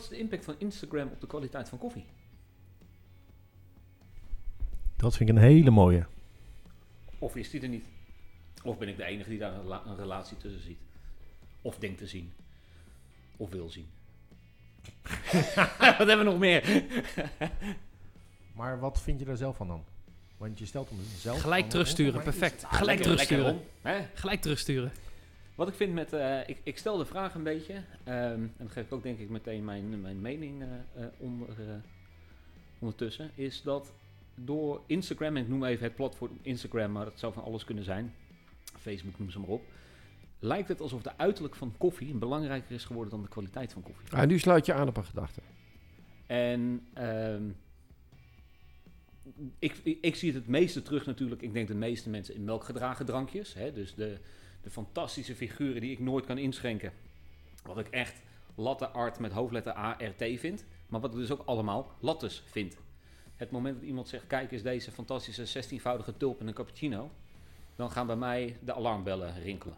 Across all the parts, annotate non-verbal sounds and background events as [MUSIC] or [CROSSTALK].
Wat is de impact van Instagram op de kwaliteit van koffie? Dat vind ik een hele mooie. Of is die er niet? Of ben ik de enige die daar een, rela- een relatie tussen ziet? Of denkt te zien? Of wil zien? [LAUGHS] Wat hebben we nog meer? [LAUGHS] Maar wat vind je daar zelf van dan? Want je stelt hem zelf... Gelijk terugsturen, perfect. Gelijk terugsturen. Gelijk terugsturen. Wat ik vind met... eh, ik, ik stel de vraag een beetje. ehm, en dan geef ik ook denk ik meteen mijn, mijn mening eh, eh, onder, ondertussen. Is dat door Instagram, en ik noem even het platform Instagram, maar dat zou van alles kunnen zijn. Facebook noem ze maar op. Lijkt het alsof de uiterlijk van koffie belangrijker is geworden dan de kwaliteit van koffie. Ah, nu sluit je aan op een gedachte. En ehm, ik, ik, ik zie het het meeste terug natuurlijk. Ik denk de meeste mensen in melkgedragen drankjes. Hè, dus de, de fantastische figuren die ik nooit kan inschenken. Wat ik echt latte art met hoofdletter A, R, T vind. Maar wat ik dus ook allemaal lattes vind. Het moment dat iemand zegt, kijk eens deze fantastische 16-voudige tulp en een cappuccino. Dan gaan bij mij de alarmbellen rinkelen.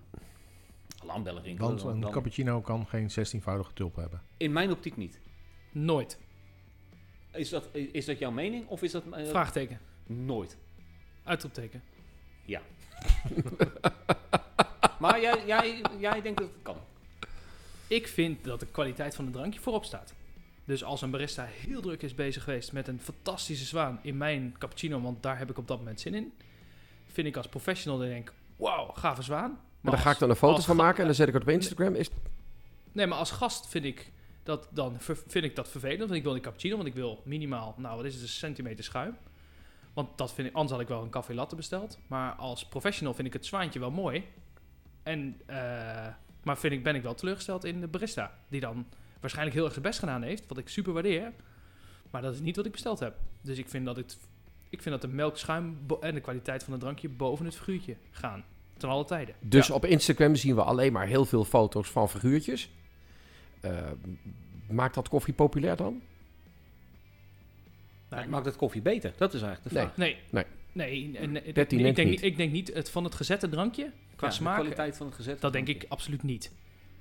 Alarmbellen rinkelen. Want dan- een dan- cappuccino kan geen 16-voudige tulp hebben. in mijn optiek niet. Nooit. Is dat, is dat jouw mening of is dat... eh, Vraagteken. Nooit. Uitroepteken. [LAUGHS] Maar jij, jij, jij denkt dat het kan. Ik vind dat de kwaliteit van het drankje voorop staat. Dus als een barista heel druk is bezig geweest met een fantastische zwaan in mijn cappuccino, want daar heb ik op dat moment zin in, vind ik als professional dan denk, wauw, gave zwaan. Maar daar ga ik dan een foto van maken en dan zet ik het op Instagram. Is, Nee, maar als gast vind ik dat, dan vind ik dat vervelend. Want ik wil die cappuccino, want ik wil minimaal, nou wat is het, een centimeter schuim. Want dat vind ik, anders had ik wel een café latte besteld. Maar als professional vind ik het zwaantje wel mooi. En, eh, maar vind ik, ben ik wel teleurgesteld in de barista. Die dan waarschijnlijk heel erg zijn best gedaan heeft. Wat ik super waardeer. Maar dat is niet wat ik besteld heb. Dus ik vind dat, het, ik vind dat de melkschuim en de kwaliteit van het drankje boven het figuurtje gaan. Ten alle tijden. dus Ja. op Instagram zien we alleen maar heel veel foto's van figuurtjes. Eh, maakt dat koffie populair dan? Nou, Maakt het koffie beter? Dat is eigenlijk de vraag. Nee. Nee. Nee, nee, ik, denk, niet. ik denk niet het van het gezette drankje qua Ja, de smaak. kwaliteit van het gezet. Dat denk ik absoluut niet.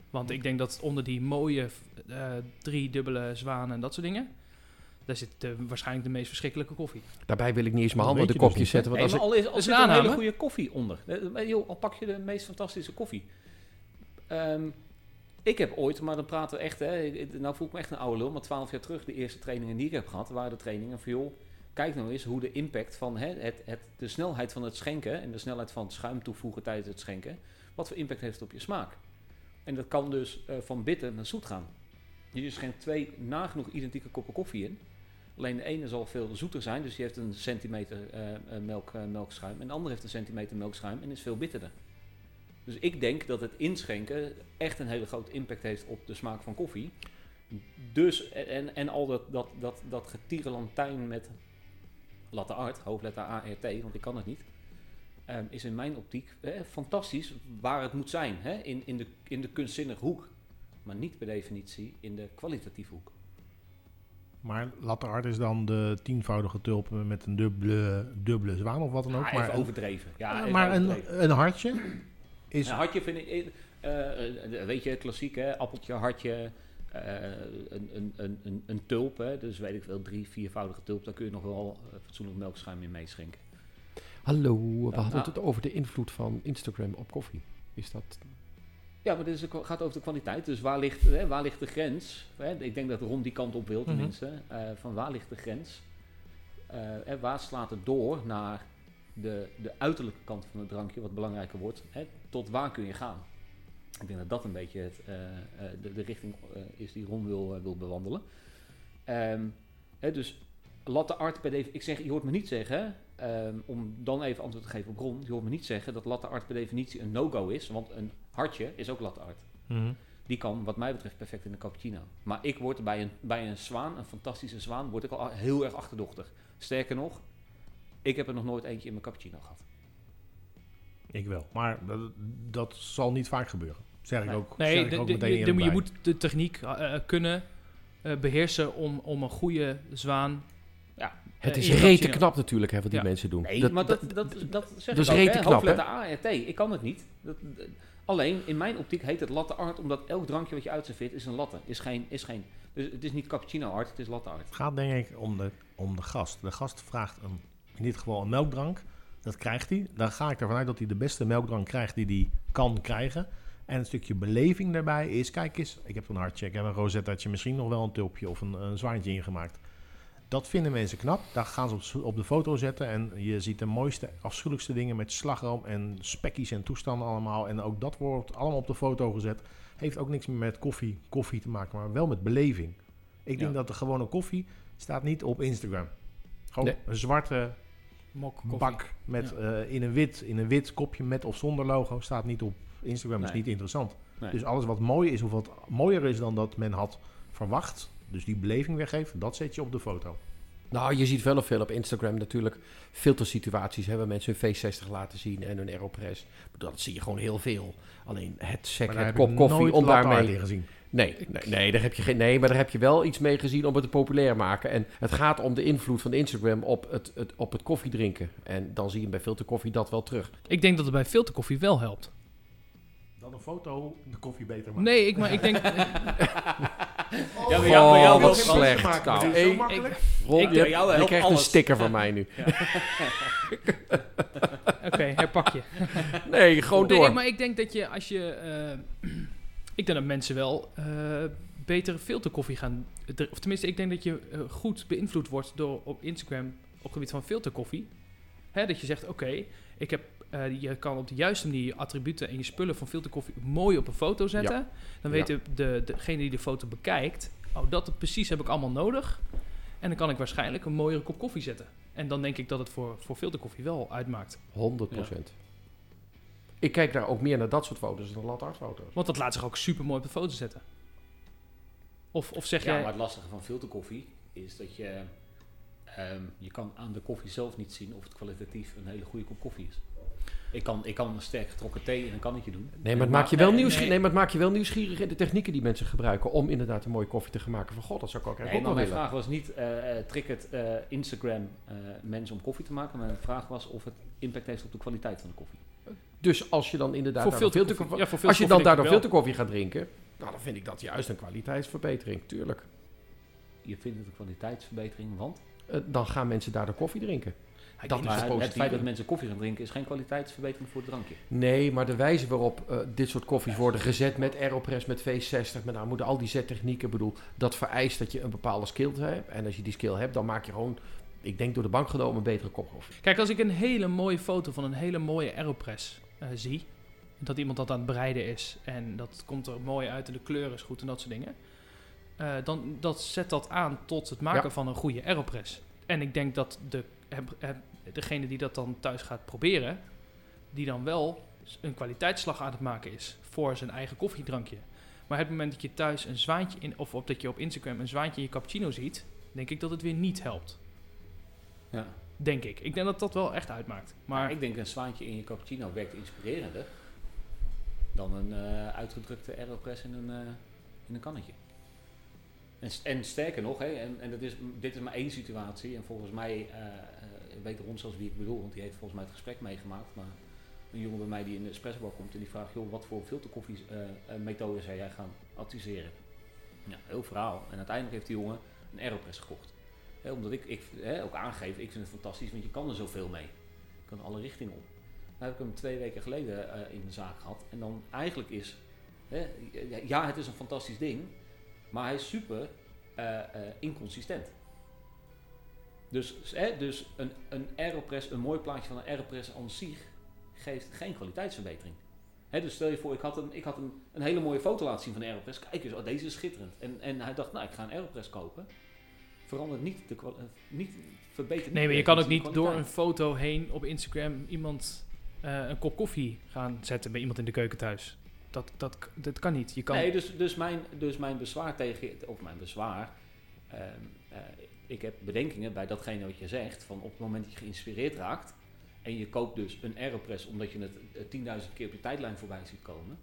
Want ik denk dat onder die mooie eh drie dubbele zwanen en dat soort dingen. Daar zit de, waarschijnlijk de meest verschrikkelijke koffie. Daarbij wil ik niet eens mijn Dat hand op de je kopjes dus zetten. Want als al is, al zit een er een hele goede koffie onder. Eh, joh, al pak je de meest fantastische koffie. Ehm, ik heb ooit, maar dan praten we echt, hè, nou voel ik me echt een oude lul, maar twaalf jaar terug, de eerste trainingen die ik heb gehad, waren de trainingen van joh, kijk nou eens hoe de impact van hè, het, het, de snelheid van het schenken en de snelheid van het schuim toevoegen tijdens het schenken, wat voor impact heeft op je smaak. En dat kan dus eh, van bitter naar zoet gaan. Je schenkt twee nagenoeg identieke koppen koffie in. Alleen de ene zal veel zoeter zijn, dus die heeft een centimeter eh, eh, melk, melkschuim. En de andere heeft een centimeter melkschuim en is veel bitterder. Dus ik denk dat het inschenken echt een hele grote impact heeft op de smaak van koffie. Dus, en, en al dat, dat, dat, dat met latte art, hoofdletter A, R, T, want ik kan het niet. ehm, is in mijn optiek eh, fantastisch waar het moet zijn. Hè? In, in, de, in de kunstzinnige hoek. Maar niet per definitie in de kwalitatieve hoek. Maar latte art is dan de tienvoudige tulp met een dubbele, dubbele zwaan of wat dan ook. Ja, maar overdreven. Ja, even maar overdreven. een, een hartje is... Een hartje vind ik, eh, eh, weet je, klassiek hè, appeltje, hartje, een, een, een, een, een tulp, hè, dus weet ik veel, drie, viervoudige tulp, daar kun je nog wel eh, fatsoenlijk melkschuim in meeschenken. hallo, we hadden nou. het over de invloed van Instagram op koffie. Is dat... Ja, maar het gaat over de kwaliteit, dus waar ligt, hè, waar ligt de grens? Hè, ik denk dat Ron die kant op wil tenminste, eh, van waar ligt de grens? Eh, en waar slaat het door naar de, de uiterlijke kant van het drankje, wat belangrijker wordt? Hè, tot waar kun je gaan? Ik denk dat dat een beetje het, eh, eh, de, de richting eh, is die Ron wil, wil bewandelen. Ehm, hè, dus latte art per definitie, ik zeg, je hoort me niet zeggen, ehm, om dan even antwoord te geven op Ron, je hoort me niet zeggen dat latte art per definitie een no-go is, want een hartje is ook latte art. Mhm. die kan wat mij betreft perfect in de cappuccino. Maar ik word bij een, bij een zwaan, een fantastische zwaan, word ik al heel erg achterdochtig. Sterker nog, ik heb er nog nooit eentje in mijn cappuccino gehad. Ik wel. Maar dat, dat zal niet vaak gebeuren. Zeg ik ook, Nee, ik ook de- de- je bij. moet de techniek eh, eh, kunnen eh, beheersen om, om een goede zwaan... Het Eh, is rete knap natuurlijk, hè, wat die Ja. mensen doen. Nee, maar dat, dat, dat, zeg dat is ik ook, hè. knap, Hoofdletter A T. Ik kan het niet. Dat, dat- alleen, in mijn optiek heet het latte art, omdat elk drankje wat je uitserveert is een latte. Is geen, is geen, dus het is niet cappuccino art, het is latte art. Het gaat denk ik om de, om de gast. De gast vraagt een, in dit geval een melkdrank. Dat krijgt hij. Dan ga ik ervan uit dat hij de beste melkdrank krijgt die hij kan krijgen. En een stukje beleving daarbij is, kijk eens, ik heb een hardcheck, ik heb een rosettaatje, misschien nog wel een tulpje of een, een zwaantje ingemaakt. Dat vinden mensen knap. Daar gaan ze op, op de foto zetten en je ziet de mooiste, afschuwelijkste dingen met slagroom en spekkies en toestanden allemaal. En ook dat wordt allemaal op de foto gezet. Heeft ook niks meer met koffie, koffie te maken, maar wel met beleving. Ik denk Ja. dat de gewone koffie staat niet op Instagram. Gewoon Nee. een zwarte Mok bak met, eh, in, een wit, in een wit kopje met of zonder logo staat niet op Instagram. is niet interessant. Nee. Dus alles wat mooi is of wat mooier is dan dat men had verwacht, dus die beleving weggeeft, dat zet je op de foto. Nou, je ziet wel of veel op Instagram natuurlijk filtersituaties. Waar mensen hun V60 laten zien en hun Aeropress. Dat zie je gewoon heel veel. Alleen het sec, het kop koffie om daarmee... gezien. Nee, nee, nee, daar heb je geen, nee, maar daar heb je wel iets mee gezien om het te populair maken. En het gaat om de invloed van Instagram op het, het, op het koffiedrinken. En dan zie je bij filterkoffie dat wel terug. Ik denk dat het bij filterkoffie wel helpt. Foto de koffie beter maken. Nee, ik, maar ik denk... [LAUGHS] Ja, maar Oh, jou- maar jou wat wel slecht. Maken, Nou, Ik- je, bij jou je een sticker van mij nu. [LAUGHS] Oké, herpak je. Nee, gewoon Nee, door. maar ik denk dat je als je... eh, [CLEARS THROAT] ik denk dat mensen wel eh betere filterkoffie gaan... Of tenminste, ik denk dat je eh, goed beïnvloed wordt door op Instagram op het gebied van filterkoffie. Hè, dat je zegt, oké, ik heb... eh, je kan op de juiste manier je attributen en je spullen van filterkoffie mooi op een foto zetten. Dan Ja. weten de, degene die de foto bekijkt, oh, dat precies heb ik allemaal nodig. En dan kan ik waarschijnlijk een mooiere kop koffie zetten. En dan denk ik dat het voor, voor filterkoffie wel uitmaakt. 100%. Ik kijk daar ook meer naar dat soort foto's dan latte art foto's. Want dat laat zich ook super mooi op de foto zetten. Of, of zeg Ja, jij... maar het lastige van filterkoffie is dat je... ehm, je kan aan de koffie zelf niet zien of het kwalitatief een hele goede kop koffie is. Ik kan, ik kan een sterk getrokken thee in een kannetje doen. Nee, maar het En maakt je wel nee, nieuwsgierig. nee. Nee, maar het maakt je wel nieuwsgierig in de technieken die mensen gebruiken om inderdaad een mooie koffie te gaan maken. Van god, dat zou ik ook Nee, eigenlijk ook wel mijn willen. vraag was niet, eh eh, trick het eh, Instagram eh, mensen om koffie te maken. Mijn vraag was of het impact heeft op de kwaliteit van de koffie. Dus als je dan inderdaad voor filterkoffie- Ja, voor als je dan daardoor ik wel. filterkoffie gaat drinken, nou dan vind ik dat juist een kwaliteitsverbetering, tuurlijk. Je vindt het een kwaliteitsverbetering, want Eh, dan gaan mensen daardoor koffie drinken. Dat is het het feit dat mensen koffie gaan drinken is geen kwaliteitsverbetering voor het drankje. Nee, maar de wijze waarop eh, dit soort koffies worden gezet met Aeropress, met V60, met nou, moeten al die zettechnieken, ik bedoel, dat vereist dat je een bepaalde skill hebt. En als je die skill hebt, dan maak je gewoon, ik denk door de bank genomen, een betere kop koffie. Kijk, als ik een hele mooie foto van een hele mooie Aeropress eh, zie... dat iemand dat aan het bereiden is... en dat komt er mooi uit en de kleur is goed en dat soort dingen... eh, dan dat zet dat aan tot het maken Ja. van een goede Aeropress. En ik denk dat de, degene die dat dan thuis gaat proberen... die dan wel een kwaliteitsslag aan het maken is... voor zijn eigen koffiedrankje. Maar het moment dat je thuis een zwaantje in... of op dat je op Instagram een zwaantje in je cappuccino ziet... denk ik dat het weer niet helpt. Ja. Denk ik. Ik denk dat dat wel echt uitmaakt. Maar ik denk een zwaantje in je cappuccino werkt inspirerender dan een eh, uitgedrukte aeropress in een, eh, in een kannetje. En, en sterker nog, hè, en, en dat is, dit is maar één situatie. En volgens mij uh, weet Ron zelfs wie ik bedoel, want die heeft volgens mij het gesprek meegemaakt. Maar een jongen bij mij die in de espresso bar komt en die vraagt, joh, wat voor filterkoffie eh, eh, zou jij gaan adviseren? Ja, heel verhaal. En uiteindelijk heeft die jongen een aeropress gekocht. Omdat ik, ik ook aangeef, ik vind het fantastisch, want je kan er zoveel mee. Je kan alle richtingen op. Dan heb ik hem twee weken geleden eh, in de zaak gehad. En dan eigenlijk is, ja, het is een fantastisch ding, maar hij is super inconsistent. Dus, hè, dus een, een Aeropress, een mooi plaatje van een Aeropress aan zich, geeft geen kwaliteitsverbetering. Hè, dus stel je voor, ik had, een, ik had een, een hele mooie foto laten zien van de Aeropress. Kijk eens, oh, deze is schitterend. En, en hij dacht, nou, ik ga een Aeropress kopen. Verandert niet de eh, niet verbetert Nee, maar je kan ook niet door een foto heen op Instagram iemand eh, een kop koffie gaan zetten bij iemand in de keuken thuis. Dat, dat, dat kan niet. Je kan, Nee, dus, dus, mijn, dus mijn bezwaar tegen, of mijn bezwaar, ehm, eh, ik heb bedenkingen bij datgene wat je zegt, van op het moment dat je geïnspireerd raakt en je koopt dus een Aeropress omdat je het eh, 10.000 keer op je tijdlijn voorbij ziet komen,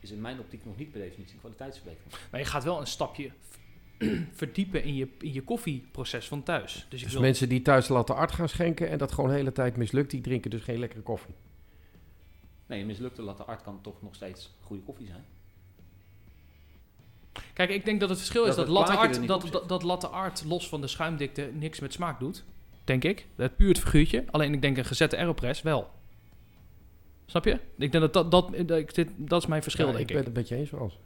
is in mijn optiek nog niet per definitie een kwaliteitsverbetering. Maar je gaat wel een stapje [CLEARS THROAT] verdiepen in je, in je koffieproces van thuis. Dus, ik Dus wil, mensen die thuis latte art gaan schenken en dat gewoon de hele tijd mislukt, die drinken dus geen lekkere koffie. Nee, een mislukte latte art kan toch nog steeds goede koffie zijn. Kijk, ik denk dat het verschil is Dat latte art, dat, dat, dat latte art los van de schuimdikte niks met smaak doet. Denk ik. Het puur het figuurtje. Alleen ik denk een gezette aeropress wel. Snap je? Ik denk dat dat, dat, dat, ik- dit- dat is mijn verschil, Ja, denk ik ik. ben het met je eens, zoals.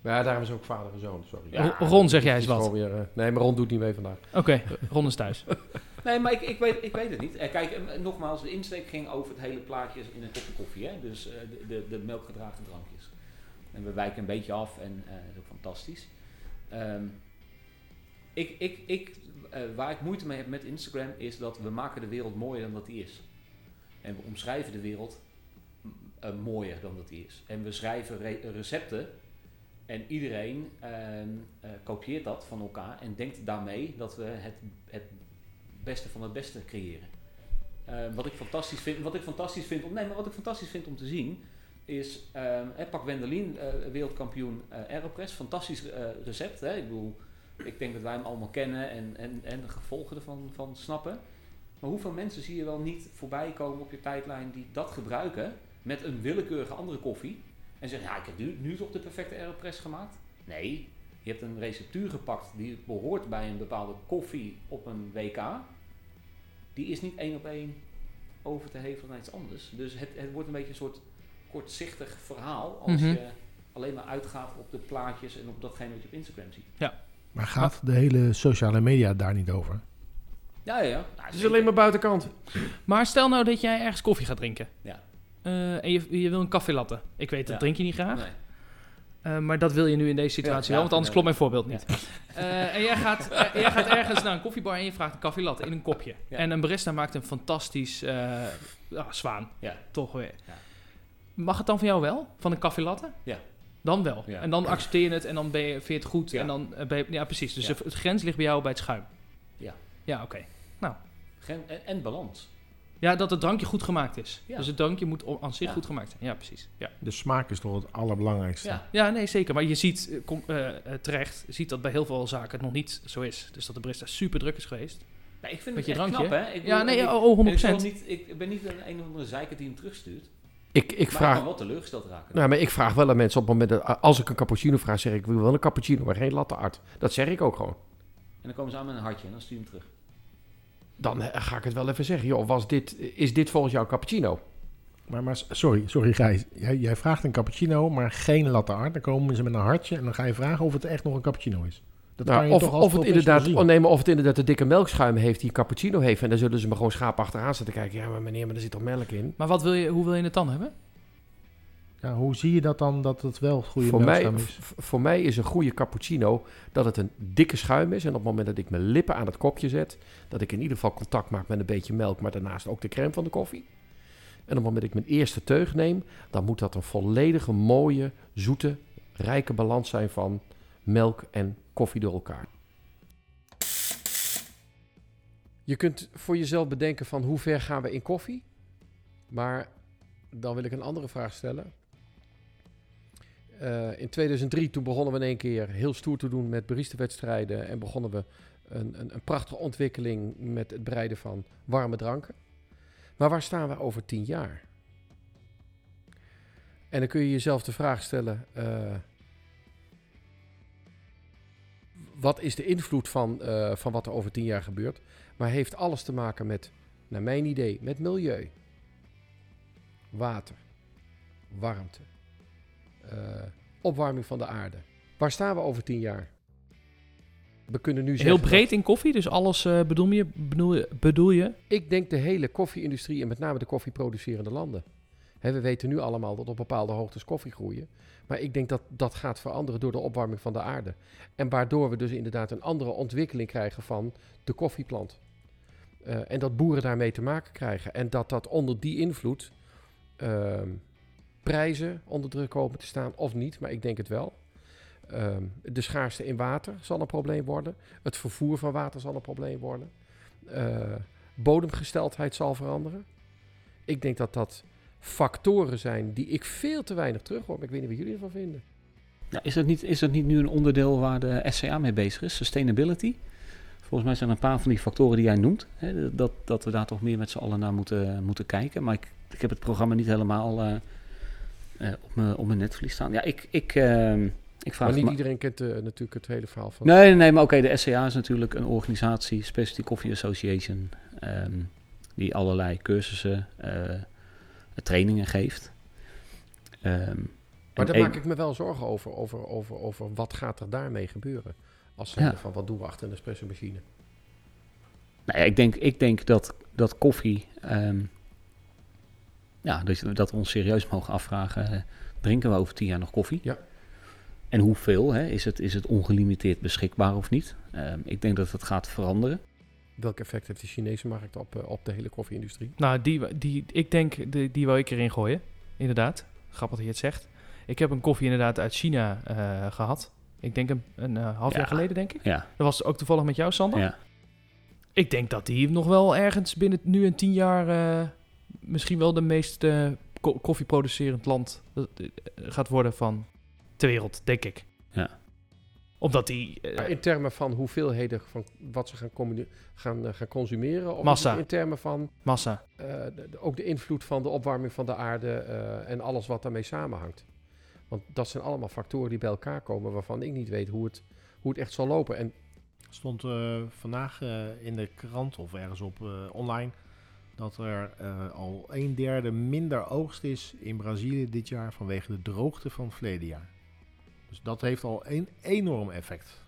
Maar ja, daarom is ook vader en zoon, sorry. Ja, Ron, zeg jij eens is wat. Weer, eh, nee, maar Ron doet niet mee vandaag. Oké, Ron is thuis. [LAUGHS] Nee, maar ik, ik, weet, ik weet het niet. Eh, kijk, eh, nogmaals, de insteek ging over het hele plaatje in een kopje koffie. Hè? Dus eh, de, de, de melkgedragen drankjes. En we wijken een beetje af en eh, dat is ook fantastisch. Ehm, ik, ik, ik, eh, waar ik moeite mee heb met Instagram is dat we maken de wereld mooier dan dat die is. En we omschrijven de wereld eh, mooier dan dat die is. En we schrijven re- recepten en iedereen ehm, eh, kopieert dat van elkaar en denkt daarmee dat we het, het beste van het beste creëren. Eh, wat ik fantastisch vind, wat ik fantastisch vind om, nee, maar wat ik fantastisch vind om te zien is, ehm, pak Wendelin, eh, wereldkampioen eh Aeropress, fantastisch eh, recept. Hè? Ik bedoel, ik denk dat wij hem allemaal kennen en, en, en de gevolgen ervan van snappen. Maar hoeveel mensen zie je wel niet voorbij komen op je tijdlijn die dat gebruiken met een willekeurige andere koffie en zeggen, ja, ik heb nu, nu toch de perfecte Aeropress gemaakt? Nee, je hebt een receptuur gepakt die behoort bij een bepaalde koffie op een WK. Die is niet één op één over te hevelen naar iets anders. Dus het, het wordt een beetje een soort kortzichtig verhaal als Mhm. je alleen maar uitgaat op de plaatjes en op datgene wat je op Instagram ziet. Maar gaat de hele sociale media daar niet over? Ja, ja, ja. Nou, Het is alleen maar buitenkant. Maar stel nou dat jij ergens koffie gaat drinken. Ja. Eh, en je, je wil een koffie latte. Ik weet, dat Ja. drink je niet graag. Nee. Eh, maar dat wil je nu in deze situatie Ja, wel, want anders ja, klopt mijn voorbeeld niet. [LAUGHS] Eh, en jij gaat, jij gaat ergens naar een koffiebar en je vraagt een koffie latte in een kopje. Ja. En een barista maakt een fantastisch eh, ja, zwaan. Ja. Toch weer. Mag het dan van jou wel? Van een koffie latte? Ja. Dan wel. Ja. En dan accepteer je het en dan ben je, vind je het goed. Ja. En dan eh, ben je, ja, precies. Dus Ja. de, het grens ligt bij jou bij het schuim. Ja. Ja, oké. Gen- en, en balans. Ja, dat het drankje goed gemaakt is. Ja. Dus het drankje moet aan zich Ja. goed gemaakt zijn. Ja, precies. Ja. De smaak is toch het allerbelangrijkste. Ja. Ja, nee, zeker. Maar je ziet eh, kom- eh, terecht, ziet dat bij heel veel zaken het nog niet zo is. Dus dat de barista super druk is geweest. Nee, ik vind Met het je echt drankje, knap, hè? Ik Ja, bedoel, nee, ik, oh, oh, 100%. en ik, niet, ik ben niet een, een of andere zeiker die hem terugstuurt. Ik, ik maar ik vraag... kan wel teleurgesteld raken. Nou, maar ik vraag wel aan mensen op het moment dat als ik een cappuccino vraag, zeg ik, ik wil wel een cappuccino, maar geen latte art. Dat zeg ik ook gewoon. En dan komen ze aan met een hartje en dan stuur je hem terug. Dan eh, ga ik het wel even zeggen. Joh, was dit, is dit volgens jou een cappuccino? Maar, maar sorry, sorry Gijs. Jij, jij vraagt een cappuccino, maar geen latte art. Dan komen ze met een hartje en dan ga je vragen of het echt nog een cappuccino is. Dat kan Nou, je of, toch of, het inderdaad, zien. oh nee, maar of het inderdaad de dikke melkschuim heeft die een cappuccino heeft. En dan zullen ze me gewoon schaap achteraan zitten kijken. Ja, maar meneer, maar er zit toch melk in? Maar wat wil je, hoe wil je het dan hebben? Ja, hoe zie je dat dan dat het wel goede Voor mij, melkschuim is? voor mij is een goede cappuccino dat het een dikke schuim is. En op het moment dat ik mijn lippen aan het kopje zet, dat ik in ieder geval contact maak met een beetje melk, maar daarnaast ook de crème van de koffie. En op het moment dat ik mijn eerste teug neem, dan moet dat een volledige, mooie, zoete, rijke balans zijn van melk en koffie door elkaar. Je kunt voor jezelf bedenken van hoe ver gaan we in koffie. Maar dan wil ik een andere vraag stellen. Eh, in 2003 toen begonnen we in één keer heel stoer te doen met baristawedstrijden en begonnen we een, een, een prachtige ontwikkeling met het bereiden van warme dranken. Maar waar staan we over tien jaar? En dan kun je jezelf de vraag stellen: eh, wat is de invloed van, eh, van wat er over tien jaar gebeurt? Maar heeft alles te maken met, naar mijn idee, met milieu, water, warmte, eh, opwarming van de aarde. Waar staan we over tien jaar? We kunnen nu Heel breed dat- in koffie, dus alles eh, bedoel, je, bedoel, je, bedoel je? ik denk de hele koffie-industrie en met name de koffieproducerende landen. We weten nu allemaal dat op bepaalde hoogtes koffie groeien. Maar ik denk dat dat gaat veranderen door de opwarming van de aarde. En waardoor we dus inderdaad een andere ontwikkeling krijgen van de koffieplant. Eh, en dat boeren daarmee te maken krijgen. En dat dat onder die invloed ehm, prijzen onder druk komen te staan of niet, maar ik denk het wel. Ehm, de schaarste in water zal een probleem worden. Het vervoer van water zal een probleem worden. Eh, bodemgesteldheid zal veranderen. Ik denk dat dat factoren zijn die ik veel te weinig terug hoor. Maar ik weet niet wat jullie ervan vinden. Ja, is, dat niet, is dat niet nu een onderdeel waar de SCA mee bezig is? Sustainability? Volgens mij zijn er een paar van die factoren die jij noemt. Hè, dat, dat we daar toch meer met z'n allen naar moeten, moeten kijken. Maar ik, ik heb het programma niet helemaal eh, eh, op, mijn, op mijn netvlies staan. Ja, ik, ik, eh, ik vraag Maar niet iedereen kent eh, natuurlijk het hele verhaal van. Nee, nee, nee, maar oké, de SCA is natuurlijk een organisatie, Specialty Coffee Association, ehm, die allerlei cursussen, trainingen geeft. Ehm, Maar daar maak ik me wel zorgen over, over, over, over wat gaat er daarmee gebeuren. Als ze Ja. van wat doen we achter een espresso machine. Nou ja, ik denk, ik denk dat, dat koffie. ehm, ja, dat, dat we ons serieus mogen afvragen: eh, drinken we over tien jaar nog koffie? Ja. En hoeveel? Hè? Is, het, is het ongelimiteerd beschikbaar of niet? Ehm, ik denk dat het gaat veranderen. Welk effect heeft de Chinese markt op, eh, op de hele koffie-industrie? Nou, die, die, ik denk, die, die wil ik erin gooien. Inderdaad. Grappig dat je het zegt. Ik heb een koffie inderdaad uit China eh, gehad. Ik denk een, een eh, half Ja. jaar geleden, denk ik. Ja, Dat was ook toevallig met jou, Sander. ja. Ik denk dat die nog wel ergens binnen nu en tien jaar... eh, misschien wel de meest ko- koffieproducerend land gaat worden van ter wereld, denk ik. Ja. Omdat die... eh, in termen van hoeveelheden van wat ze gaan, gaan, eh, gaan consumeren? Of Massa. in termen van massa. eh, de- de- ook de invloed van de opwarming van de aarde eh, en alles wat daarmee samenhangt? Want dat zijn allemaal factoren die bij elkaar komen waarvan ik niet weet hoe het, hoe het echt zal lopen. En stond eh, vandaag eh, in de krant of ergens op eh, online dat er eh, al een derde minder oogst is in Brazilië dit jaar vanwege de droogte van verleden jaar. Dus dat heeft al een enorm effect.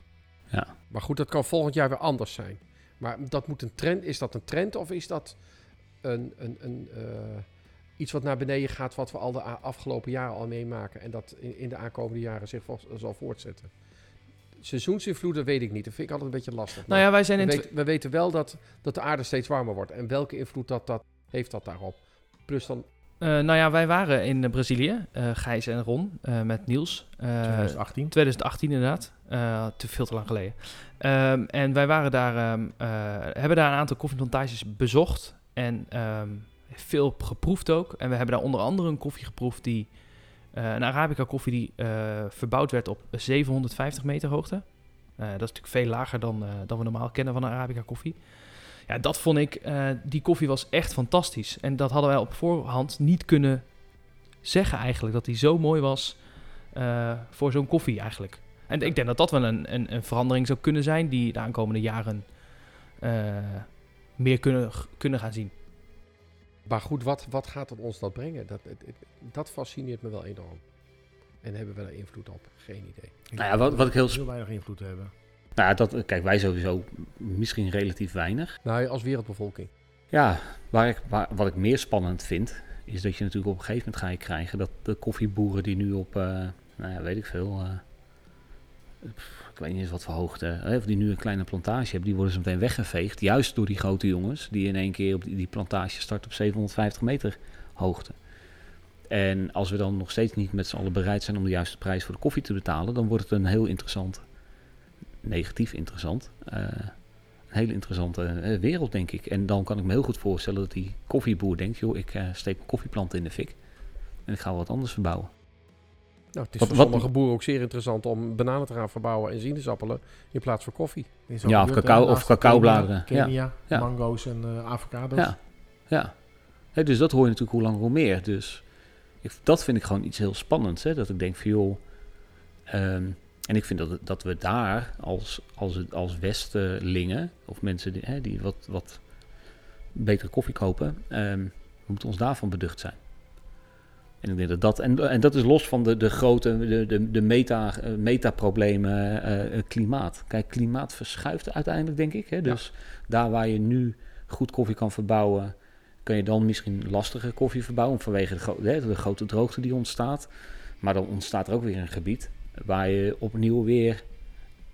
Maar goed, dat kan volgend jaar weer anders zijn. Maar dat moet een trend. Is dat een trend of is dat een, een, een, eh, iets wat naar beneden gaat, wat we al de afgelopen jaren al meemaken en dat in, in de aankomende jaren zich vol- zal voortzetten? Seizoensinvloeden weet ik niet. Dat vind ik altijd een beetje lastig. Nou ja, wij zijn we, in... we weten wel dat, dat de aarde steeds warmer wordt. En welke invloed dat, dat heeft dat daarop? Plus dan, Eh, nou ja, wij waren in Brazilië, eh Gijs en Ron, eh, met Niels. Eh, 2018. 2018 inderdaad, te veel te lang geleden. Ehm, en wij waren daar, ehm, eh, hebben daar een aantal koffieplantages bezocht en ehm, veel geproefd ook. En we hebben daar onder andere een koffie geproefd die, een Arabica koffie die verbouwd werd op 750 meter hoogte. Dat is natuurlijk veel lager dan, dan we normaal kennen van een Arabica koffie. Ja, dat vond ik, eh, die koffie was echt fantastisch. En dat hadden wij op voorhand niet kunnen zeggen eigenlijk, dat die zo mooi was eh, voor zo'n koffie eigenlijk. En ik denk dat dat wel een, een, een verandering zou kunnen zijn die de aankomende jaren eh, meer kunnen, kunnen gaan zien. maar goed, wat, wat gaat het ons dat brengen? Dat, dat fascineert me wel enorm. En hebben we daar invloed op? Geen idee. Nou ja, wat- wat ik heel heel weinig invloed hebben. Nou, ja, dat, kijk, wij sowieso misschien relatief weinig. Nou, als wereldbevolking. Ja, waar ik, waar, wat ik meer spannend vind, is dat je natuurlijk op een gegeven moment ga je krijgen dat de koffieboeren die nu op, eh, nou ja, weet ik veel, eh, ik weet niet eens wat voor hoogte, hè, of die nu een kleine plantage hebben, die worden zo meteen weggeveegd, juist door die grote jongens, die in één keer op die, die plantage start op 750 meter hoogte. En als we dan nog steeds niet met z'n allen bereid zijn om de juiste prijs voor de koffie te betalen, dan wordt het een heel interessant, negatief interessant, eh, een hele interessante eh, wereld, denk ik. En dan kan ik me heel goed voorstellen dat die koffieboer denkt... joh, ik eh, steek mijn koffieplanten in de fik en ik ga wat anders verbouwen. Nou, het is Wat- voor wat- sommige boeren ook zeer interessant om bananen te gaan verbouwen en sinaasappelen in plaats van koffie. Ja, of cacao- of cacaobladeren. Kenia, Ja. Kenia, Ja. mango's en eh, avocado's. Ja, ja. Hè, dus dat hoor je natuurlijk hoe langer hoe meer. Dus ik, dat vind ik gewoon iets heel spannends. Hè? Dat ik denk van joh... ehm, en ik vind dat, dat we daar als, als, als Westelingen... of mensen die, hè, die wat, wat betere koffie kopen... ehm, we moeten ons daarvan beducht zijn. En ik denk dat dat... En, en dat is los van de, de grote... de, de, de meta, eh, metaproblemen eh, eh, klimaat. Kijk, klimaat verschuift uiteindelijk, denk ik. Hè? Dus daar waar je nu goed koffie kan verbouwen, kan je dan misschien lastige koffie verbouwen vanwege de, gro- de grote droogte die ontstaat. Maar dan ontstaat er ook weer een gebied waar je opnieuw weer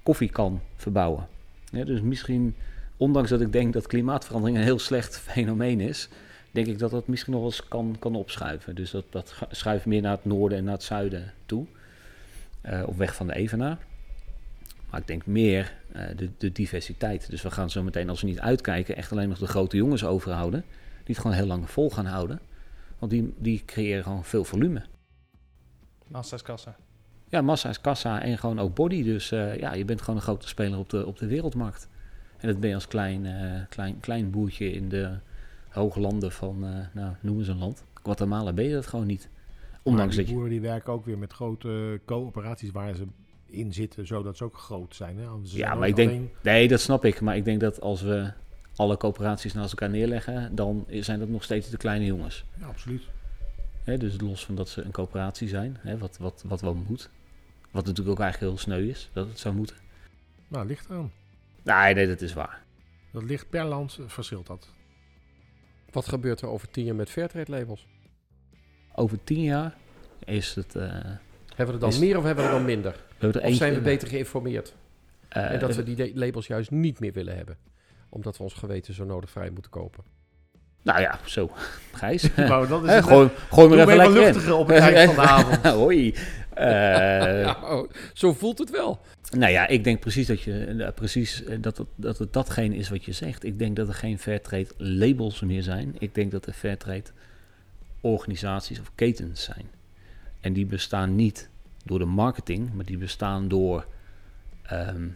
koffie kan verbouwen. Dus misschien, ondanks dat ik denk dat klimaatverandering een heel slecht [LAUGHS] fenomeen is, denk ik dat dat misschien nog eens kan, kan opschuiven. Dus dat, dat schuift meer naar het noorden en naar het zuiden toe. eh, op weg van de Evenaar. Maar ik denk meer eh, de, de diversiteit. Dus we gaan zo meteen, als we niet uitkijken, echt alleen nog de grote jongens overhouden. Die het gewoon heel lang vol gaan houden. Want die, die creëren gewoon veel volume. Massa is kassa. Ja, massa is kassa en gewoon ook body. Dus eh, ja, je bent gewoon een grote speler op de, op de wereldmarkt. En dat ben je als klein, eh, klein, klein boertje in de hoge landen van, eh, nou, noem eens een land. Guatemala ben je dat gewoon niet. Ondanks Maar die boeren die werken ook weer met grote coöperaties waar ze in zitten, zodat ze ook groot zijn. Hè? Ze Ja, zijn maar ik denk- Nee, dat snap ik. Maar ik denk dat als we alle coöperaties naast elkaar neerleggen, dan zijn dat nog steeds de kleine jongens. Ja, absoluut. Dus los van dat ze een coöperatie zijn, hè, wat, wat, wat wel moet. Wat natuurlijk ook eigenlijk heel sneu is, dat het zou moeten. Nou, ligt eraan. Nee, nee, dat is waar. Dat ligt per land, eh, verschilt dat. Wat gebeurt er over tien jaar met Fairtrade labels? Over tien jaar is het... eh, Hebben we er dan Is- meer of hebben we er dan minder? we er Of eentje- zijn we beter geïnformeerd? eh, en dat we die labels juist niet meer willen hebben? Omdat we ons geweten zo nodig vrij moeten kopen. Nou ja, zo. [LAUGHS] Gijs. [LAUGHS] Nou, dat is het, gooi, gooi maar even even lekker in. luchtiger op het eind van de [LAUGHS] avond. Hoi. Eh, ja, oh, zo voelt het wel. Nou ja, ik denk precies dat je eh, precies eh, dat het, dat het datgene is wat je zegt. Ik denk dat er geen fairtrade labels meer zijn. Ik denk dat er fairtrade organisaties of ketens zijn. En die bestaan niet door de marketing, maar die bestaan door, ehm,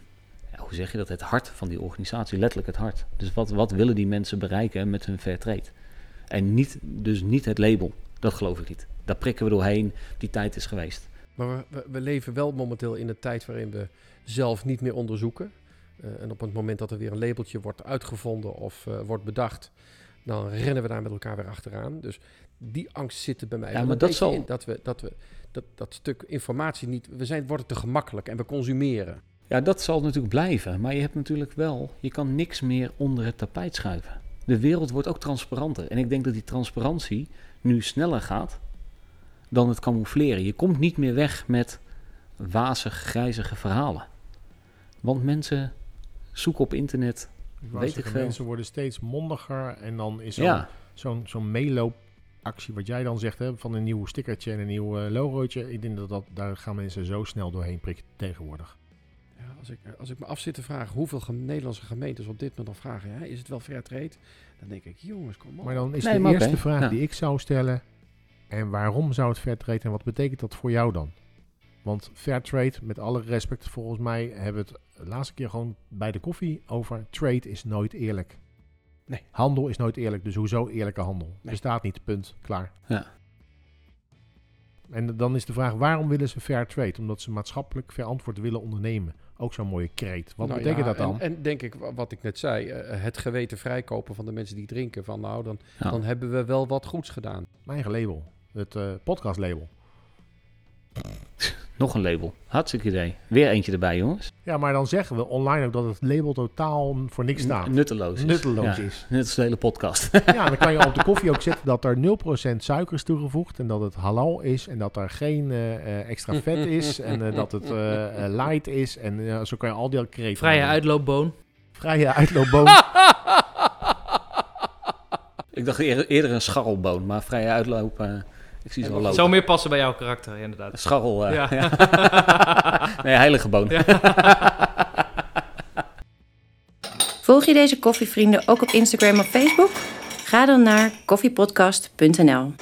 hoe zeg je dat, het hart van die organisatie, letterlijk het hart. Dus wat, wat willen die mensen bereiken met hun fairtrade? En niet, dus niet het label, dat geloof ik niet. Daar prikken we doorheen, die tijd is geweest. Maar we, we, leven wel momenteel in een tijd waarin we zelf niet meer onderzoeken. Eh, en op het moment dat er weer een labeltje wordt uitgevonden of eh, wordt bedacht, dan rennen we daar met elkaar weer achteraan. Dus die angst zit er bij mij Ja, maar dat zal- in. Dat we dat, we, dat, dat stuk informatie niet... We zijn, worden te gemakkelijk en we consumeren. Ja, dat zal natuurlijk blijven. Maar je hebt natuurlijk wel, je kan niks meer onder het tapijt schuiven. De wereld wordt ook transparanter. En ik denk dat die transparantie nu sneller gaat dan het camoufleren. Je komt niet meer weg met wazig, grijzige verhalen. Want mensen zoeken op internet. Ik Weet ik veel. Mensen worden steeds mondiger en dan is zo'n Ja, zo'n meeloopactie, wat jij dan zegt, hè, van een nieuw stickertje en een nieuw eh, logootje. Ik denk dat, dat daar gaan mensen zo snel doorheen prikken tegenwoordig. Als, ik, als ik me af zit te vragen hoeveel gem- Nederlandse gemeentes op dit moment nog vragen... Ja, is het wel fair trade? Dan denk ik, jongens, kom op. Maar dan is Nee, de eerste vraag ja. die ik zou stellen, en waarom zou het fair trade en wat betekent dat voor jou dan? Want fair trade, met alle respect, volgens mij hebben we het de laatste keer gewoon bij de koffie over trade is nooit eerlijk. Nee. Handel is nooit eerlijk, dus hoezo eerlijke handel? Nee. Bestaat niet, punt, klaar. Ja. En dan is de vraag, waarom willen ze fair trade? Omdat ze maatschappelijk verantwoord willen ondernemen. Ook zo'n mooie kreet. Wat Nou betekent ja, dat dan? En, en denk ik, wa- wat ik net zei, eh, het geweten vrijkopen van de mensen die drinken. Van nou, dan, Ja. dan hebben we wel wat goeds gedaan. Mijn eigen label, het eh podcast label. [LAUGHS] nog een label. Hartstikke idee. Weer eentje erbij, jongens. Ja, maar dan zeggen we online ook dat het label totaal voor niks staat. N- Nutteloos. is. Nutteloos Ja, is. [LAUGHS] Net als de hele podcast. [LAUGHS] Ja, dan kan je op de koffie ook zetten dat er 0% suiker is toegevoegd en dat het halal is en dat er geen eh, extra vet is [LAUGHS] en eh, dat het eh, light is en zo kan je al die kreten. Vrije uitloopboon. Vrije uitloopboom. Ik dacht eerder, eerder een scharrelboon, maar vrije uitloop. Ik zie ze wel lopen. Zou meer passen bij jouw karakter, inderdaad. Scharrel. eh, Ja. ja. [LAUGHS] nee, heilige boon. [LAUGHS] Volg je deze koffievrienden ook op Instagram of Facebook? Ga dan naar koffiepodcast.nl.